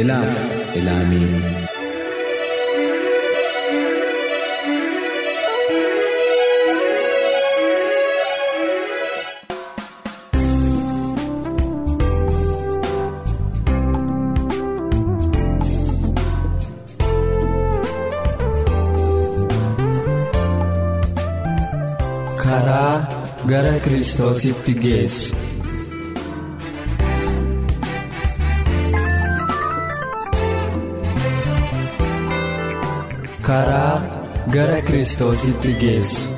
Ilaaf ilaamee karaa gara kiristoositti geessu. Karaa gara kiristoositti geessu.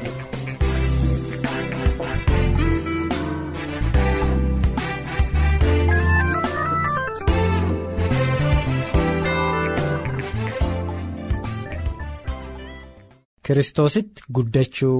kiristoositti guddachuu.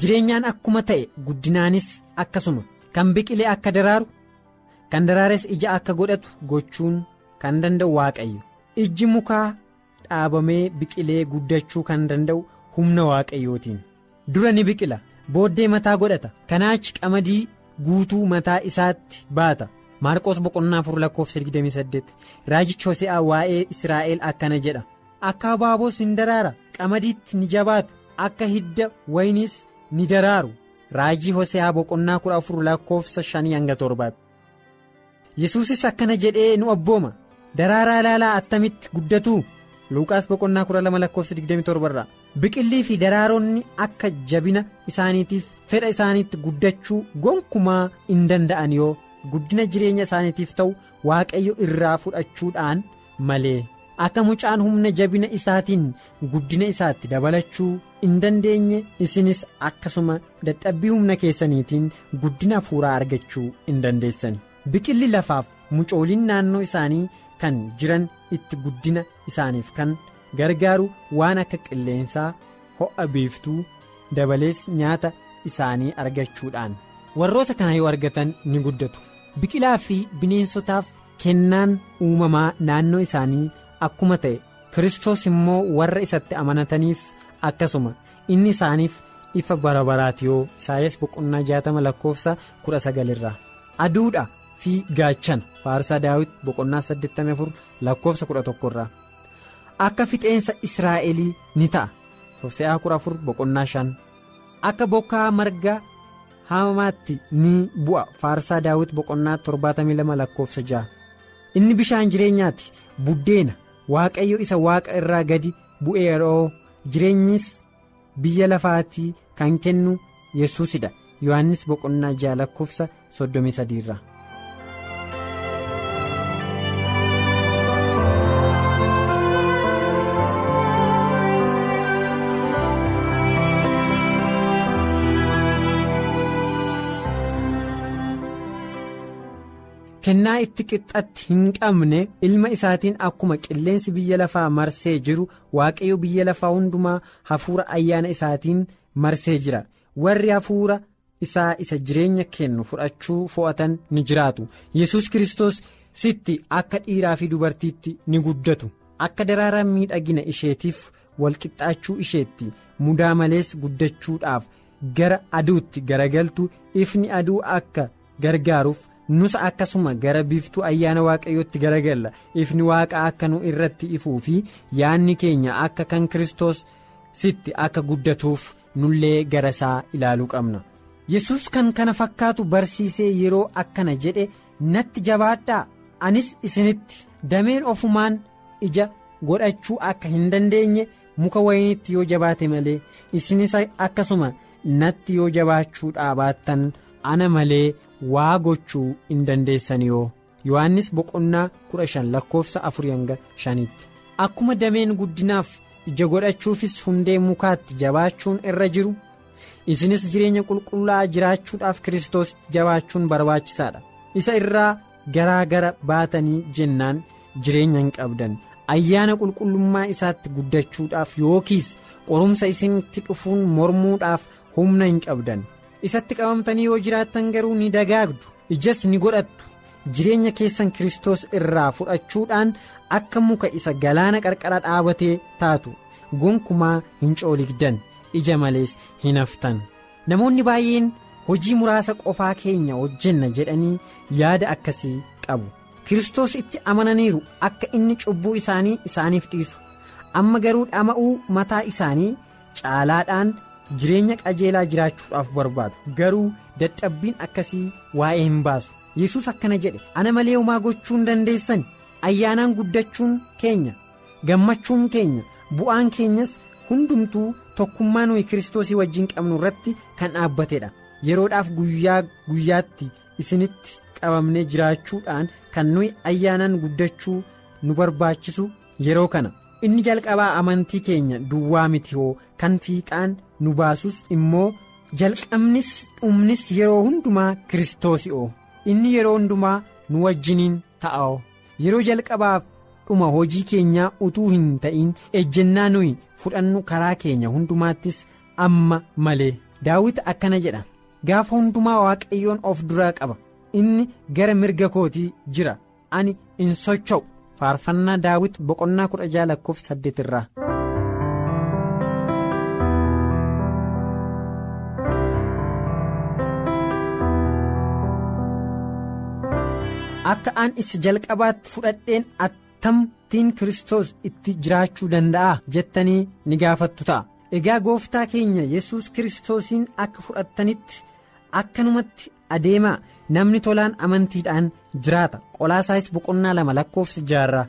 Jireenyaan akkuma ta'e guddinaanis akkasuma. Kan biqilee akka daraaru kan daraares ija akka godhatu gochuun kan danda'u waaqayyo. Ijji mukaa dhaabamee biqilee guddachuu kan danda'u humna waaqayyootiin. Dura ni biqila. Booddee mataa godhata. Kanaachi qamadii guutuu mataa isaatti baata. Maarqos boqonnaa afur lakkoofsa 28 raajichi hose'aa waa'ee israa'el akkana jedha. Akka abaaboos hin daraara. Qamadiitti ni jabaatu. Akka hidda wayiniis. Ni daraaru. Raajii hose'aa boqonnaa kudha afur lakkoofsa shanii hanga torbaatti yesuusis akkana jedhee nu abbooma. Daraaraa ilaalaa attamitti guddatu luuqaas boqonnaa kudha lama lakkoofsa 27 irraa. Biqillii fi daraaronni akka jabina isaaniitiif fedha isaaniitti guddachuu gonkumaa hin danda'an yoo guddina jireenya isaaniitiif ta'u waaqayyo irraa fudhachuudhaan malee akka mucaan humna jabina isaatiin guddina isaatti dabalachuu hin dandeenye isinis akkasuma dadhabbii humna keessaniitiin guddina hafuuraa argachuu hin dandeessan biqilli lafaaf mucooliin naannoo isaanii kan jiran itti guddina isaaniif kan gargaaru waan akka qilleensaa ho'a biiftuu dabalees nyaata isaanii argachuudhaan warroota kana yoo argatan ni guddatu biqilaa fi bineensotaaf kennaan uumamaa naannoo isaanii. Akkuma ta'e Kiristoos immoo warra isatti amanataniif akkasuma. Inni isaaniif ifa bara baraati yoo isaayyaas boqonnaa jaatama lakkoofsa kudha sagalirraa aduudha fi gaachana faarsaa daawit boqonnaa 84 lakkoofsa kudha tokkorraa akka fixeensa israa'elii ni ta'a. Hose'aa kudha afur boqonnaa shan. Akka bokkaa margaa haamaatti ni bu'a. Faarsaa daawit boqonnaa 72 lakkoofsa ja'a. Inni bishaan jireenyaati. Buddeena. Waaqayyo isa waaqa irraa gadi bu'ee yeroo jireenyis biyya lafaatii kan kennu yesuusidha yohannis boqonnaa ja'a lakkoofsa 33 kennaa itti qixxatti hin qabne ilma isaatiin akkuma qilleensi biyya lafaa marsee jiru waaqayyo biyya lafaa hundumaa hafuura ayyaana isaatiin marsee jira warri hafuura isaa isa jireenya kennu fudhachuu fo'atan ni jiraatu yesus kristos sitti akka dhiiraa fi dubartiitti ni guddatu akka daraaraa miidhagina isheetiif walqixxaachuu isheetti mudaa malees guddachuudhaaf gara aduutti garagaltu ifni aduu akka gargaaruuf. Nusa akkasuma gara biiftuu ayyaana waaqayyootti garagalla. Ifni waaqa akka nu irratti ifuu fi yaanni keenya akka kan kiristoos sitti akka guddatuuf nullee gara isaa ilaaluu qabna. Yesus kan kana fakkaatu barsiisee yeroo akkana jedhe natti jabaadhaa. Anis isinitti dameen ofumaan ija godhachuu akka hin dandeenye muka wayiniitti yoo jabaate malee isinis akkasuma natti yoo jabaachuu dhaabaattan ana malee waa gochuu hin dandeessan yoo yohannis boqonnaa kudha shan lakkoofsa afurii hanga shaniitti. Akkuma dameen guddinaaf ija godhachuufis hundee mukaatti jabaachuun irra jiru. Isinis jireenya qulqullaa'aa jiraachuudhaaf kiristoositti jabaachuun barbaachisaadha. Isa irraa garaa gara baatanii jennaan jireenya hin qabdan. Ayyaana qulqullummaa isaatti guddachuudhaaf yookiis qorumsa isinitti dhufuun mormuudhaaf humna hin qabdan isatti qabamtanii yoo jiraattan garuu ni dagaagdu. Ijas ni godhattu. Jireenya keessan kiristoos irraa fudhachuudhaan akka muka isa galaana qarqara dhaabatee taatu. Gonkumaa hin cooligdan ija malees hin haftan. Namoonni baay'een hojii muraasa qofaa keenya hojjenna jedhanii yaada akkasii qabu. Kiristoos itti amananiiru akka inni cubbuu isaanii isaaniif dhiisu. Amma garuu dhama'uu mataa isaanii caalaadhaan jireenya qajeelaa jiraachuudhaaf barbaadu. Garuu dadhabbiin akkasii waa'ee hin baasu. Yesus akkana jedhe ana malee homaa gochuu hin dandeessan ayyaanaan guddachuun keenya gammachuun keenya bu'aan keenyas hundumtuu tokkummaa nuyi kiristoosii wajjin qabnu irratti kan dhaabbatedha yeroodhaaf guyyaa guyyaatti isinitti qabamnee jiraachuudhaan kan nuyi ayyaanaan guddachuu nu barbaachisu yeroo kana. Inni jalqabaa amantii keenya duwwaa miti hoo kan fiixaan nu baasus immoo jalqabnis dhumnis yeroo hundumaa kiristoosi'oo inni yeroo hundumaa nu wajjiniin ta'a'oo yeroo jalqabaaf dhuma hojii keenyaa utuu hin ta'in ejjennaa nuyi fudhannu karaa keenya hundumaattis amma malee. Daawit akkana jedha. Gaafa hundumaa waaqayyoon of duraa qaba. Inni gara mirga kootii jira. Ani in socho'u. Faarfannaa daawit boqonnaa kudha jaha lakkoofsa saddeet irraa. Akka aan isa jalqabaatti fudhadheen attamtiin kiristoos itti jiraachuu danda'a jettanii ni gaafattu ta'a. Egaa gooftaa keenya yesus kiristoosiin akka fudhattanitti akkanumatti adeemaa namni tolaan amantiidhaan jiraata. Qolaasaayis boqonnaa lama lakkoofsa jaarraa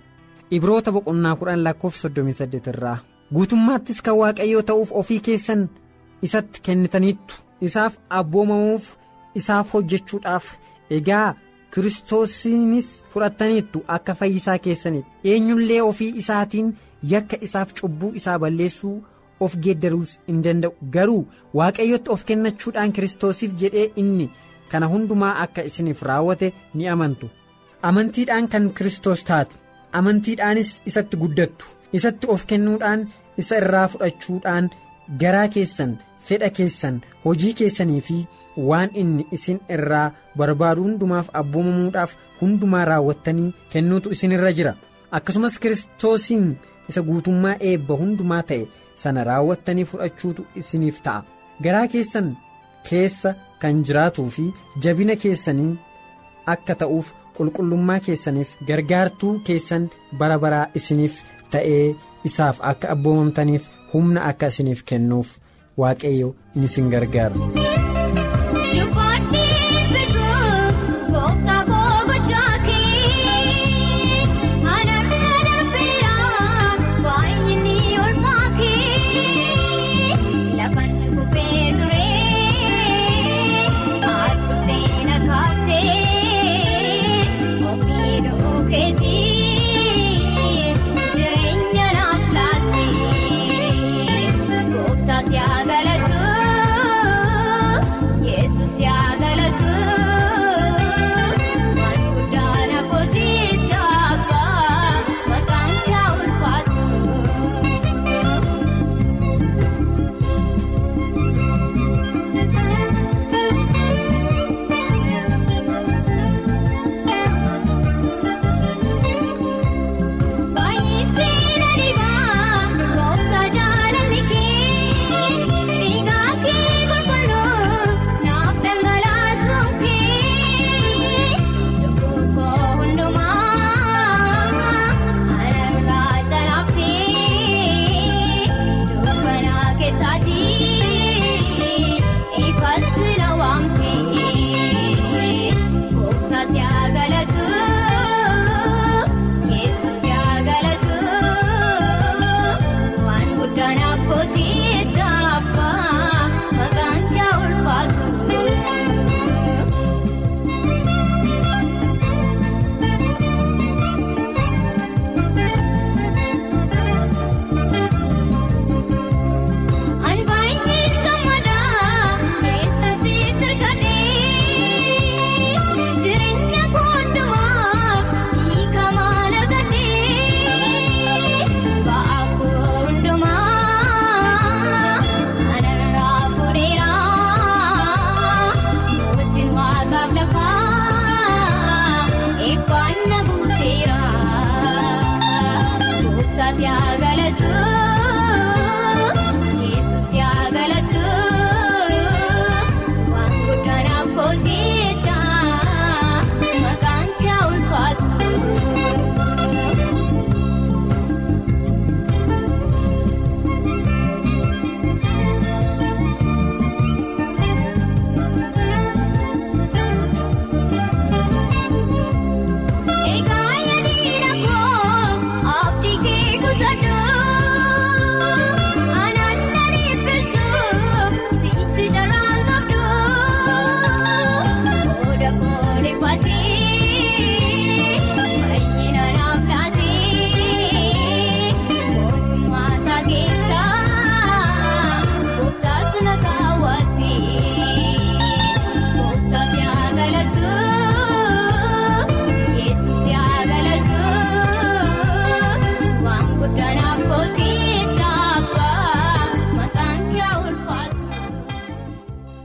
ibroota boqonnaa kudhan lakkoofsa soddomii saddeet irraa. Guutummaattis kan waaqayyoo ta'uuf ofii keessan isatti kennitaniittu. Isaaf abboomamuuf isaaf hojjechuudhaaf egaa kiristoosiinis fudhattaniittu akka fayyisaa keessanitti eenyullee ofii isaatiin yakka isaaf cubbuu isaa balleessuu of geeddaruus hin danda'u. Garuu waaqayyotti of kennachuudhaan kiristoosiif jedhee inni kana hundumaa akka isiniif raawwate ni amantu. Amantiidhaan kan kiristoos taatu amantiidhaanis isatti guddattu isatti of kennuudhaan isa irraa fudhachuudhaan garaa keessan fedha keessan hojii keessanii fi waan inni isin irraa barbaadu hundumaaf abboomamuudhaaf hundumaa raawwattanii kennuutu isinirra jira. Akkasumas kiristoosiin isa guutummaa eebba hundumaa ta'e sana raawwattanii fudhachuutu isiniif ta'a. Garaa keessan keessa kan jiraatuu fi jabina keessanii akka ta'uuf qulqullummaa keessaniif gargaartuu keessan bara baraa isiniif ta'ee isaaf akka abboomamtaniif humna akka isiniif kennuuf waaqayyo in isin gargaara.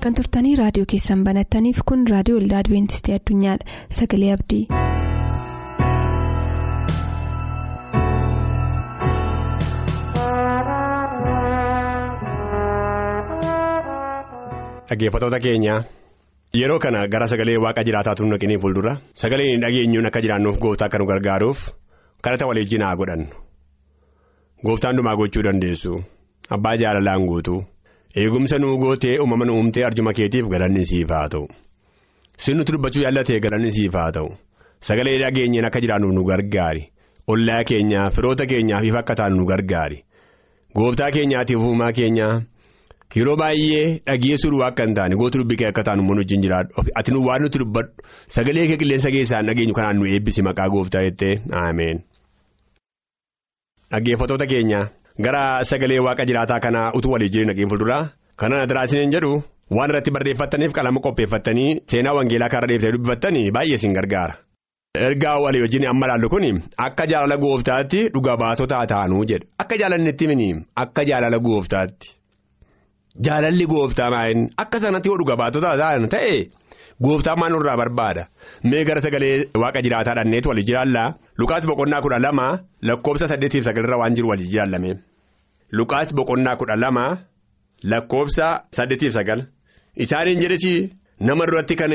Kan turtanii raadiyoo keessan banattaniif kun raadiyoo waldaa adibeentistii addunyaadha. Sagalee abdii. Dhaggeeffattoota keenya yeroo kana gara sagalee waaqa jiraataatu nu naqinee fuuldura. Sagaleen dhageenyuun akka jiraannuuf gooftaa akka nu gargaaruuf kadhata waliin haa godhannu gooftaan dhumaa gochuu dandeessu. Abbaa jaalalaan guutu eegumsa nuu gootee uumama nu uumtee arjuma keetiif galanni siif haa ta'u. Sinnutti dubbachuu yaallatee galanni siif haa ta'u. Sagalee dhageenyeen akka jiraannuuf nu gargaari. Ollaa keenyaa firoota keenyaaf ifa akka taanu nu gargaari. Gooftaa keenyaatiif uumaa keenyaa. Yeroo baay'ee dhageessuu akka hin taane gootu dubbii kee akka taanu immoo wajjin jiraadhu. Ati nu waan nuti dubbadhu. Sagalee kee qilleensa dhageenyu kanaan nu eebbisi maqaa gooftaa jettee. Ameen. Dhaggeeffattoota keenya gara sagalee waaqa jiraataa kanaa utuu walii jireenya dhageen fuulduraa kana adiraasiniin jedhu waan irratti barreeffattaniif qalama qopheeffattanii seenaa wangeelaa karaa deebiftee dubbifattanii baay'ee isin gargaara. Ergaa walii wajjin amma ilaallu kun akka jaalala gooftaatti dhuga baatota taanuu jedha akka jaalannetti mini akka jaalala gooftaatti. Jaalalli gooftaa maayin akka sanatti yoo dhuga baatota ta'an ta'e gooftaa maal nurraa barbaada. Mee gara sagalee waaqa jiraataa dhanneetu walii jiraallaa Lukaas boqonnaa kudha lama lakkoobsa saddeetiif sagalirra waan jiru walii jiraallame Lukaas boqonnaa kudha lama lakkoobsa saddeetiif sagal. Isaaniin jedhesi nama duratti kan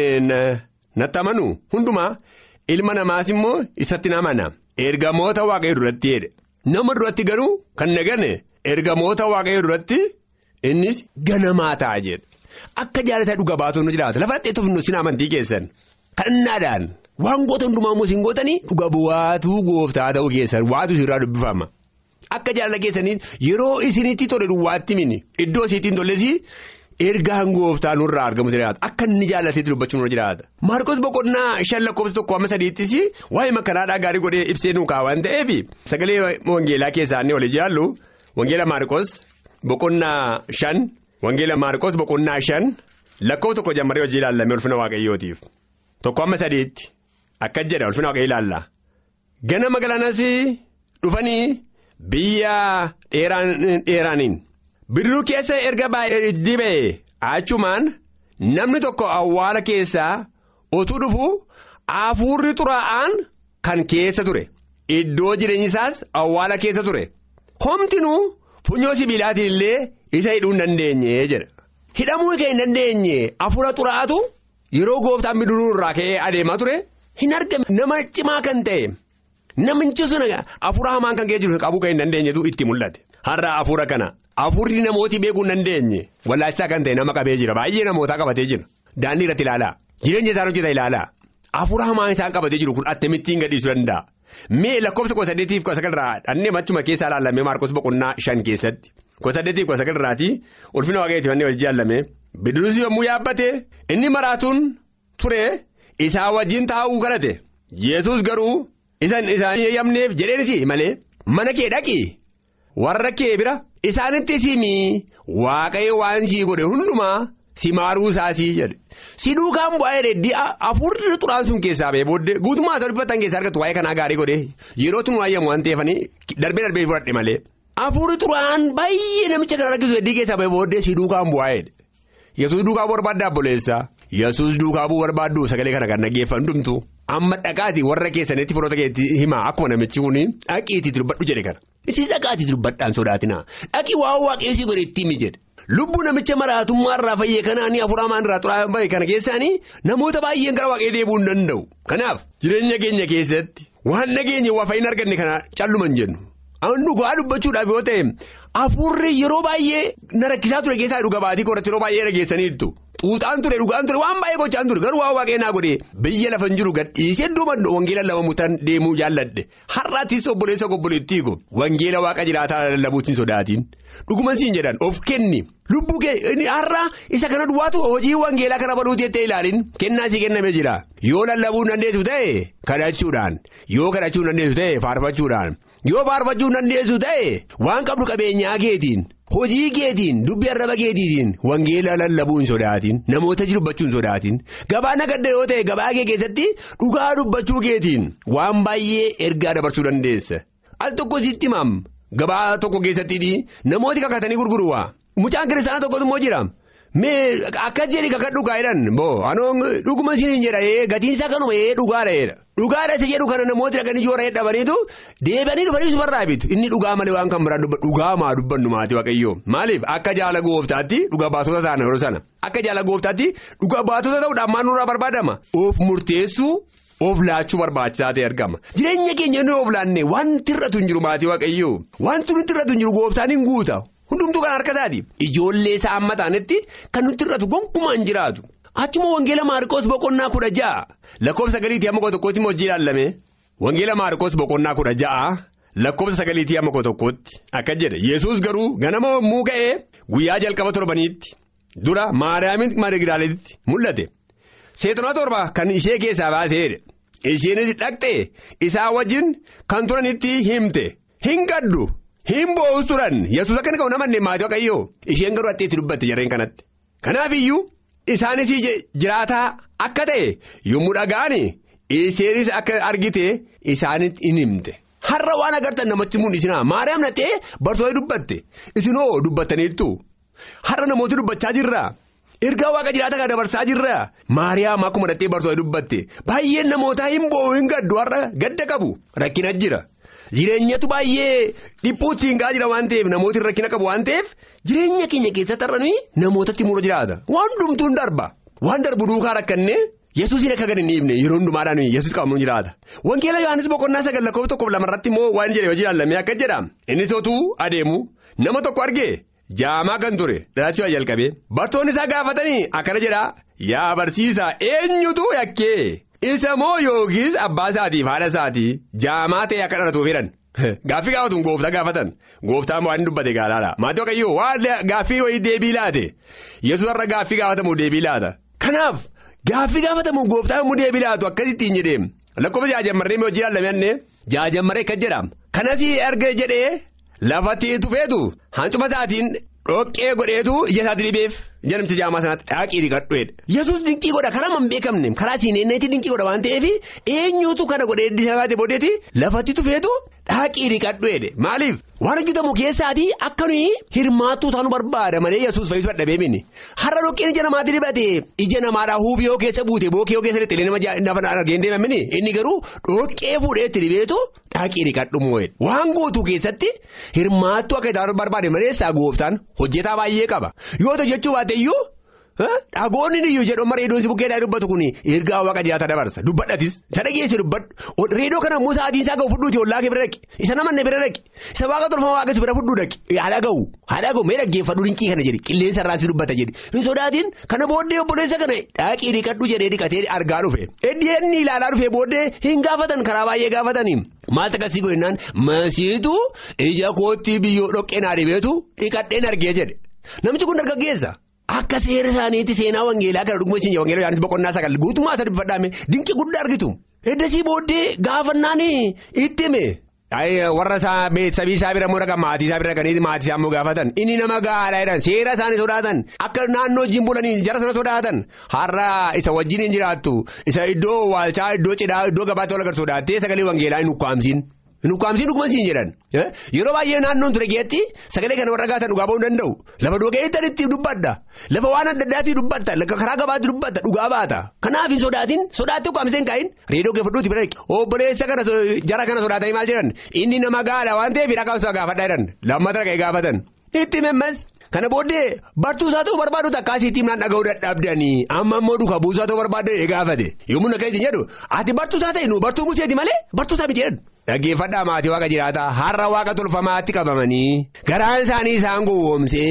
natti amanu hundumaa ilma namaas immoo isatti namana ergamoota waaqayyo duratti jedhe. Nama duratti garuu kan nagane ergamoota waaqayyo duratti. Innis ganamaa ta'a jedha akka jaalataa dhuga baatonni jiraata. Lafa dhaqxeetuuf nu sin amantii keessan. Kadhannaadhaan waan goota hundumaa immoo isin gootanii dhuga bu'aatuu gooftaa ta'uu keessan waatu irraa dubbifama. Akka jaalala keessanii yeroo isinitti tole duwwaatti mini. Iddoo isiitiin tolles ergaan gooftaa nurraa argamu jiraata. Akka inni jaalateetti dubbachuu nurra jiraata. Maarkos boqonnaa shan lakkoofsa tokko amma sadiittis waa'ee makanaadhaa gaarii godhee ibsee nuu kaawwan ta'eef sagalee wangeelaa keessaanii walii jaallu. Wangeela maarkos. Boqonnaa shan Wangeela Maarqos boqonnaa shan lakkoo tokko jammaree hojii ilaallamee ulfina waaqayyootiif. Tokko amma sadiitti akkas jedha ulfina waaqayyoo ilaalla. Ganama galanas dhufanii biyya dheeraaniin. Bidiruu keessa erga baay'ee dibee achumaan namni tokko awwaala keessaa otuu dhufu hafuurri xuraa'aan kan keessa ture. Iddoo jireenyi isaas awwaala keessa ture. Homtinuu. Funyoo sibiilaatiin illee isa hidhuu hin dandeenye jedha. Hidhamuu kan hin dandeenye hafuura xuraa'aatu yeroo gooftaan bidiruu irraa ka'ee adeemaa ture hin argame nama cimaa kan ta'e namichi sun hafuura hamaan kan ka'ee jiru qabuu kan hin dandeenyetu itti mul'ate. Har'a hafuura kana hafuurri namooti beekuu hin dandeenye wallaachisaa kan ta'e nama qabee jira baay'ee namootaa qabatee jira daandii irratti ilaalaa jireenya isaan hojjeta ilaalaa hafuura hamaan isaan qabatee jiru kun attamittiin gadhiisuu danda'a. Mee lakkoofsa kudha saddeetiif kudha sagalirraa dhannee machuma keessaa ilaallamee maarkos boqonnaa shan keessatti kudha saddeetiif kudha sagalirraati ulfina waaqayyooti wanneen wajjin ilaallamee bidiruus yommuu yaabbate inni maraatuun ture. Isaa wajjin taa'uu kadhate yesus garuu isaan eeyyamneef jedheenisi malee mana kee dhaqi warra kee bira. Isaanitti simii waaqayyo waan sii godhe hundumaa. Si maaruu isaasii jedhe si duukaan bu'aa jedhe hafuurri xuraan sun keessaa ba'ee booddee guutummaa isa dubbatan keessaa argatu waa'ee kanaa gaarii godhe yeroo tun waayyamu waan ta'eefanii darbee darbee fudhadhe malee. Hafuurri xuraan baay'ee namicha kan argisu heddii keessaa ba'ee booddee si duukaan bu'aa jedhe yesus duukaa barbaaddaa obboleessaa yesus duukaa bu'uu barbaaddu sagalee kana kan dhaggeeffan dhumtu amma dhaqaati warra keessanitti firoota keetti himaa akkuma namichi kun dhaqiitii dubbadhu jedhe kana Isin dhaqaatii dubbadhaan sodaatinaa. Dhaqii waa waaqessi godhe ittiin mijedha. Lubbuu namicha maraatummaa irraa fayyee kanaan afuramaan irraa xuraa'an bahe kana keessaanii namoota baay'een gara waaqee deebi'uu hin danda'u. Kanaaf jireenya keenya keessatti waan nageenya waa fayyina arganne kana calluman jennu. Dhugaa dubbachuudhaaf yoo ta'e afurri yeroo baay'ee na rakkisaa ture keessaa dhuga baatii qoratti yeroo baay'ee dhageessaniitu. Xuuxaan ture dhugaan ture waan baay'ee gochaan ture garuu waa waaqee naa godhee biyya lafa hin jiru gadhiisee mandoo wangeela lama tan deemuu jaalladhe. Har'aattis obboleessa obboleettii ko wangeela waaqa jiraataa lallabuutiin sodaatiin. Dhuguman siin jedhan of kenni. Lubbuu kee har'a isa kana duwwaatu hojii wangeelaa kana baluutii jettee ilaalin. Kennaa si kenname jira. Yoo lallabuu dandeessu ta'e kadhachuudhaan. Yoo kadhachuu dandeessu ta'e faarfachuudhaan yoo faarfachuu dandeessu ta'e waan qabdu qabeenyaa keetiin. Hojii keetiin dubbii arraba keetiitiin wangeela lallabuu hin sodaatin namoota dubbachuu hin sodaatin gabaa nagadda yoo ta'e gabaa kee keessatti dhugaa dubbachuu keetiin waan baay'ee ergaa dabarsuu dandeessa. Al tokko sitti himaam gabaa tokko keessatti namooti kakatanii gurguruwaa mucaan kiristaanaa tokkotu immoo jira mee akkas jedhi kakadhu kaayidhan boo anoon dhuguma siin jedha gatiin isaa kanuma dhugaadha dhugaadha isa jedhu kana namooti dhaqanii joora hedhabaniitu deebi'anii dhufanii sumarraa bitu. Inni dhugaa malee waan kan biraan dhugaa maa dubbannu maatii waaqayyoo maaliif akka jaala gooftaatti dhugaa baatota taana yeroo sana. Akka jaala gooftaatti dhugaa baatota ta'uudhaan maal nurraa barbaadama of murteessuu. Of laachuu barbaachisaa ta'e argama jireenya keenya inni of laanne wanti irratu hin jiru maatii waaqayyoo wanti nuti irratu hin jiru gooftaan hin guuta hundumtuu kan harka isaati ijoollee isaa amma taanetti kan nuti irratu gonkumaa hin jiraatu. Achuma wangeela maarikoos boqonnaa kudha ja'a. Lakkoofsa sagaliitii amma koo tokkootti hojii ilaalame wangeela maarikoos boqonnaa kudha ja'a. Lakkoofsa sagaliitii amma koo tokkootti akka jedhe. Yesus garuu ganama yommuu ga'ee guyyaa jalqaba torbaniitti dura maariyaamiin maarigidaaleetti mul'ate. seexona torba kan ishee keessaa baaseedha isheenis dhaqxe isaa wajjin kan turanitti himte. Hin gaddu hin boo'us turan yesus akka inni qabu namanne maatii waaqayyoo isheen garuu atteetti dubbatte jarreen kanatti kanaaf iyyuu isaanis jiraataa akka ta'e yommuu dhaga'ani isheenis akka argite isaanitti hin himte har'a waan agartan namatti mul'isinaa maariyaam nattee bartoota dubbatte isinoo dubbattaniittu har'a namooti dubbachaa jirra. ergaa waaqa jiraata kan dabarsaa jirra maariyaam akkuma dhattee bartoota dubbatte baay'een namootaa hin boo'u hin gaddu har'a gadda qabu rakkina jira jireenyatu baay'ee dhiphuutti hin jira waan ta'eef namooti rakkina qabu waan ta'eef jireenya keenya keessatti har'a nuyi namootatti mura jiraata. Waan hundumtuun darba. Waan darbu duukaa rakkannee yesuusiin akka gadi hin dhiibne yeroo hundumaadhaan yesuus qabamuun jiraata. Wangeela yohaannis boqonnaa sagal lakkoofsa tokkoof lamarratti immoo waan jedhe hojii ilaallamee akka jedha innis otuu adeemu. Nama tokko argee. Jaamaa kan ture dhalachuu jalqabee. Bartoonni isaa gaafatanii akkana jedha yaa barsiisaa eenyutu yakkee isa moo yookiis abbaa isaatiif haadha isaatii jaamaa ta'e akka dhalatuuf jedhan. Gaaffii gaafatuun gooftaa gaafatan. Gooftaan waan dubbate gaalaadha maatii waaqayyoo waan gaaffii wayii deebii laate? Yesuus irra gaaffii gaafatamu deebii laata? Kanaaf gaaffii gaafatamu gooftaan immoo deebii laatu akkasittiin jedhee? Lakkoofsa jaajammarree mi hojii ilaallamee jaajammarree kan jedhama kanas erga jedhee. Lafatti tufeetu. Hancuma isaatiin dhoqqee godheetu ija isaatti dhibeef jedhamti jaamaa sanaatti dhaaqii dhiqadhuedha. Yesuus dinqii godha karaa man beekamne karaa siineenneetti dinqii godha waan ta'eef eenyuutu kana godhee isaatti booddeetti lafatti tufeetu dhaaqii dhiqadhuedha maaliif waan hojjetamu keessaatii akka nuyi hirmaattuu taanu barbaada malee yesuus fayyisuu dadhabee mini har'a dhoqqeen ija namaatti dibate ija namaadhaa huubii yoo keessa buute bookee yoo keessa lixxee nama nafa argeen deemamini inni garuu dhoqqee fuudhee itti dibeetu dhaaqii dhiqadhu moo'edha waan gootuu keessatti hirmaattuu akka taanu barbaade maleessaa gooftaan hojjetaa baay'ee qaba yoo hojjechuu baate iyyuu. Dhagoonni iyyuu jedhu amma reedoon si bukkeedhaa dubbatu kun ergaa waaqa jiraata dabarsa. Dubbadhatis isa dhageesse dubbadhu reedoo kana immoo sa'aatiin isaa ga'u fudhuuti ollaa kee bira dhaqi. Isa namanne bira dhaqi. Isa waaqa tolfama waaqessu bira fudhuu dhaqi. Haala ga'u. Haala ga'u. Mee dhaggeeffadhu dinqii kana jedhi. Qilleensa irraan si dubbata jedhi. Hin sodaatiin kana booddee obboleessa kana dhaaqii dhiqadhu jedhee dhiqatee argaa dhufe. Eddiyenni ilaalaa dhufe booddee hin gaafatan. Karaa baay'ee gaafatanii. Maal takkasii godhinaan masiitu ija kootti biyyoo dhoqqee naa dhibeetu dhiqadheen argee jedhe. Namichi kun dargaggeessa. Akka seera isaaniitti seenaa wangeelaa kana dhuguma isin wangeelaa Yohaannis boqonnaa sagal. Guutummaa isa dubbadhaame dinqii guddaa argitu. Eddasii booddee gaafannaan itti hime. Warra sabii isaa bira dhaqan maatii isaa bira dhaqanii maatii isaa immoo gaafatan. Inni nama gahaadha jedhan seera isaanii sodaatan. Akka naannoo wajjin bulanii jara sana sodaatan. Har'a isa wajjin hin jiraattu. Isa iddoo waalchaa iddoo cidhaa iddoo gabaatti wal agarsiisu. Sagalee wangeelaa hin ukkaamsiin hin ukkaamsiin dhuguma siin jedhan yeroo baay'ee naannoon ture geetti sagalee kana warra gaatan dhugaa ba'uu danda'u lafa dogeettanitti dubbadda lafa waan adda addaatti dubbatta karaa gabaatti dubbatta dhugaa baata kanaaf hin sodaatin sodaatti ukkaamseen kaa'in reedoo geeffadhuuti bira obboleessa kana jara kana sodaatanii maal jedhan inni nama gaadha waan ta'eef hidha qabsaa gaafadhaa jedhan lammata dhaqee gaafatan itti memmas. Kana booddee bartuusaa ta'uu barbaadu takkaasiitti himnaan dhaga'uu dadhabdanii amma immoo duuka buusaa ta'uu barbaadde gaafate yommuu na keessa jedhu ati bartuusaa ta'e nu bartuu museeti malee bartuusaa miti jedhan. Dhaggeeffadhaa maatii waaqa jiraataa har'a waaqa tolfamaatti qabamanii garaan isaanii isaan gowwoomsee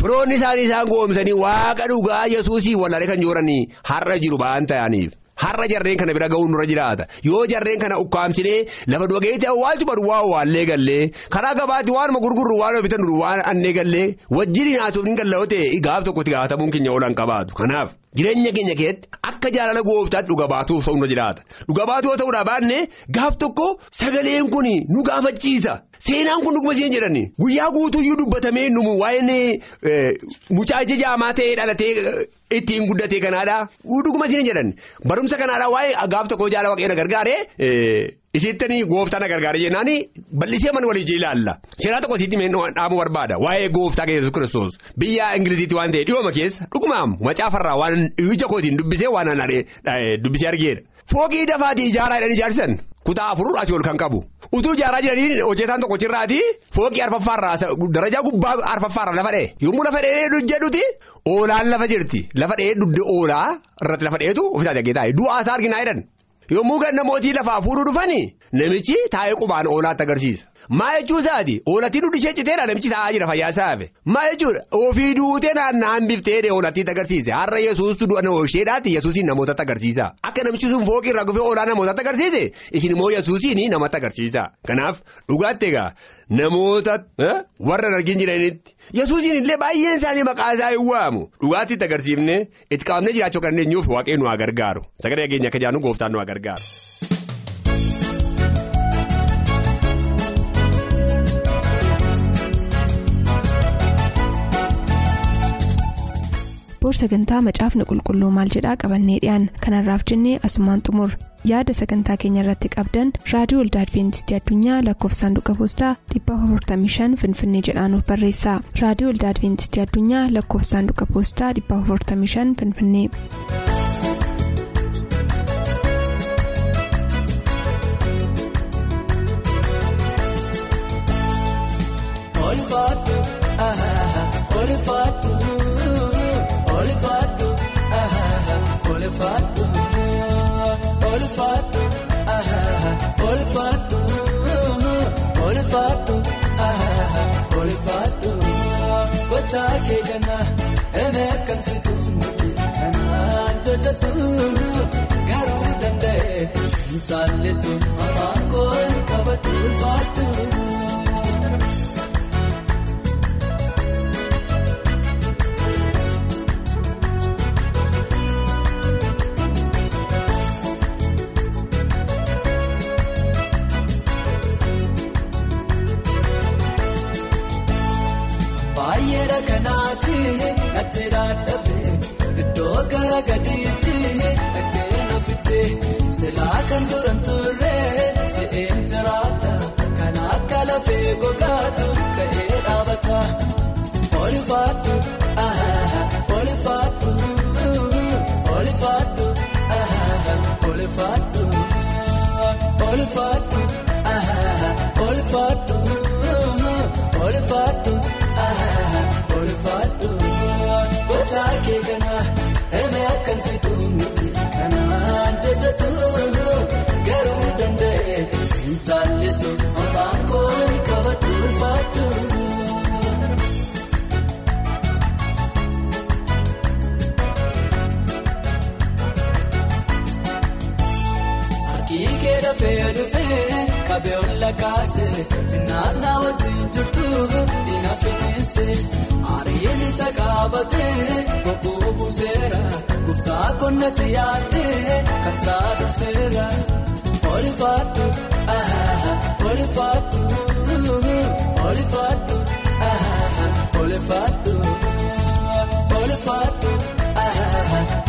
firoonni isaanii isaan gowwoomsanii waaqa dhugaa yesuusii wallaalee kan jooranii har'a jiru ba'an ta'aniif. Har'a jarreen kana bira ga'uun nurra jiraata. Yoo jarreen kana ukkaamsinee lafa dogeetti awwaalchu badu waa awwaallee gallee. Karaa gabaatti waanuma gurgurru waan bitan waan annee gallee. Wajjin haasuuf hin galla'oo ta'e gaaf tokkotti gaafatamuun keenya oolan qabaatu. Kanaaf jireenya keenya keessatti akka jaalala gooftaatti dhuga baatuuf nurra jiraata. Dhuga baatuu yoo ta'uudhaa baanne gaaf tokko sagaleen kun nu gaafachiisa. Seenaan kun dhuguma isheen jedhani. Guyyaa guutuyyuu dubbatamee numu waa'een mucaa ija jaamaa ta'ee dhalatee ittiin guddatee kanaadha dhuguma isheen jedhan barumsa kanaadha waa'ee gaaf tokko jaala waaqayyoon gargaaree isittanii gooftaan na gargaaree jennaan bal'isee mana walii ilaalla seeraa tokko isitti dhaamuu barbaada. Waa'ee gooftaa Yesuus kiristoos. Biyya ingiliziitti waan ta'e dhiyooma keessa. Dhugumaam macaafarraa waan ija kootiin dubbisee waan dubbisee argeedha fooqii dafaatii ijaaraa jedhanii ijaarsan. Kutaa afur asii ol kan qabu. Utuu ijaaraa jiranii hojjetaan tokko cirraati fooqii arfaffaarraa darajaa gubbaa arfaffaarraa lafa dha'e. Yommuu lafa dha'ee jedhuti oolaan lafa jirti. Lafa dha'ee dugda oolaa irratti lafa dha'eetu ofiisaa jagee taa'e. Du'aa isaa arginaa jedhan yommuu gan namootii lafaa fuudhuu dhufanii namichi taa'ee qubaan oolaatti agarsiisa maa jechuu isaati oolattii dugdi ishee citeedha namichi taa'aa jira fayyaa isaafe maa jechuudha ofii duutee naannaan biftee oolattiitti agarsiise har'a yesuustu du'a isheedhaatti yesuusiin namootatti agarsiisa akka namichi sun fooqii irraa gufee oolaa namootatti agarsiise isin immoo yesuusiin namatti agarsiisa kanaaf dhugaatti egaa namoota warra argin jiranitti yesuusiin illee baay'een isaanii maqaa isaa hin waamu. Dhugaatti itti agarsiifne itti qaamnee jiraachuu kan dandeenyuuf waaqee nu haa gargaaru sagalee keenya akka jaanu gooftaan nu haa gargaaru. Boor sagantaa macaafni qulqulluu maal jedhaa qabannee dhiyaan kanarraaf jennee asumaan xumur. Yaada sagantaa keenya irratti qabdan raadiyoo waldaa adventistii addunyaa lakkoofsaanduqa poostaa 455 finfinnee jedhaanuf barreessa. Raadiyoo waldaa adventistii addunyaa lakkoofsaanduqa poostaa 455 finfinnee. Jajja keekana emeef kan fituuf miti kanaan jajjatu garuu danda'e. Nchaallee sun afaan kooli kabatu ulfaatu. silaa kan duraan turre se'een jiraata kan akka lafee gogaatu ka'ee dhaabata oli faadhu oli faadhu oli faadhu oli faadhu oli faadhu. saallisu afaan kooli kabatu ulfaatu. Kabeeroon lakkaase naannaa wajjin jirtu diina fiinse ari'een isa kaabatee bokkuu buuseera guftaa konnatti yaadde kan saadurseera ol faatu. Oli faatu oli faatu oli faatu oli faatu.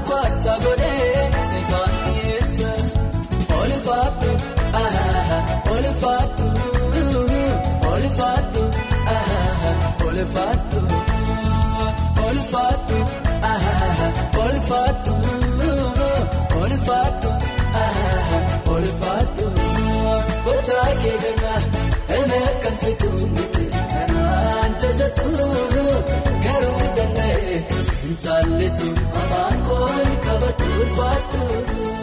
Kwaasa godhee seefaan dhiyeessa olifaadhu olifaadhu olifaadhu olifaadhu olifaadhu olifaadhu olifaadhu. Olifaadhu gocha kee kana eme kan fituun miti kanaan jajatu garuu danda'e caallisu afaan koon qabatu ulfaadhu.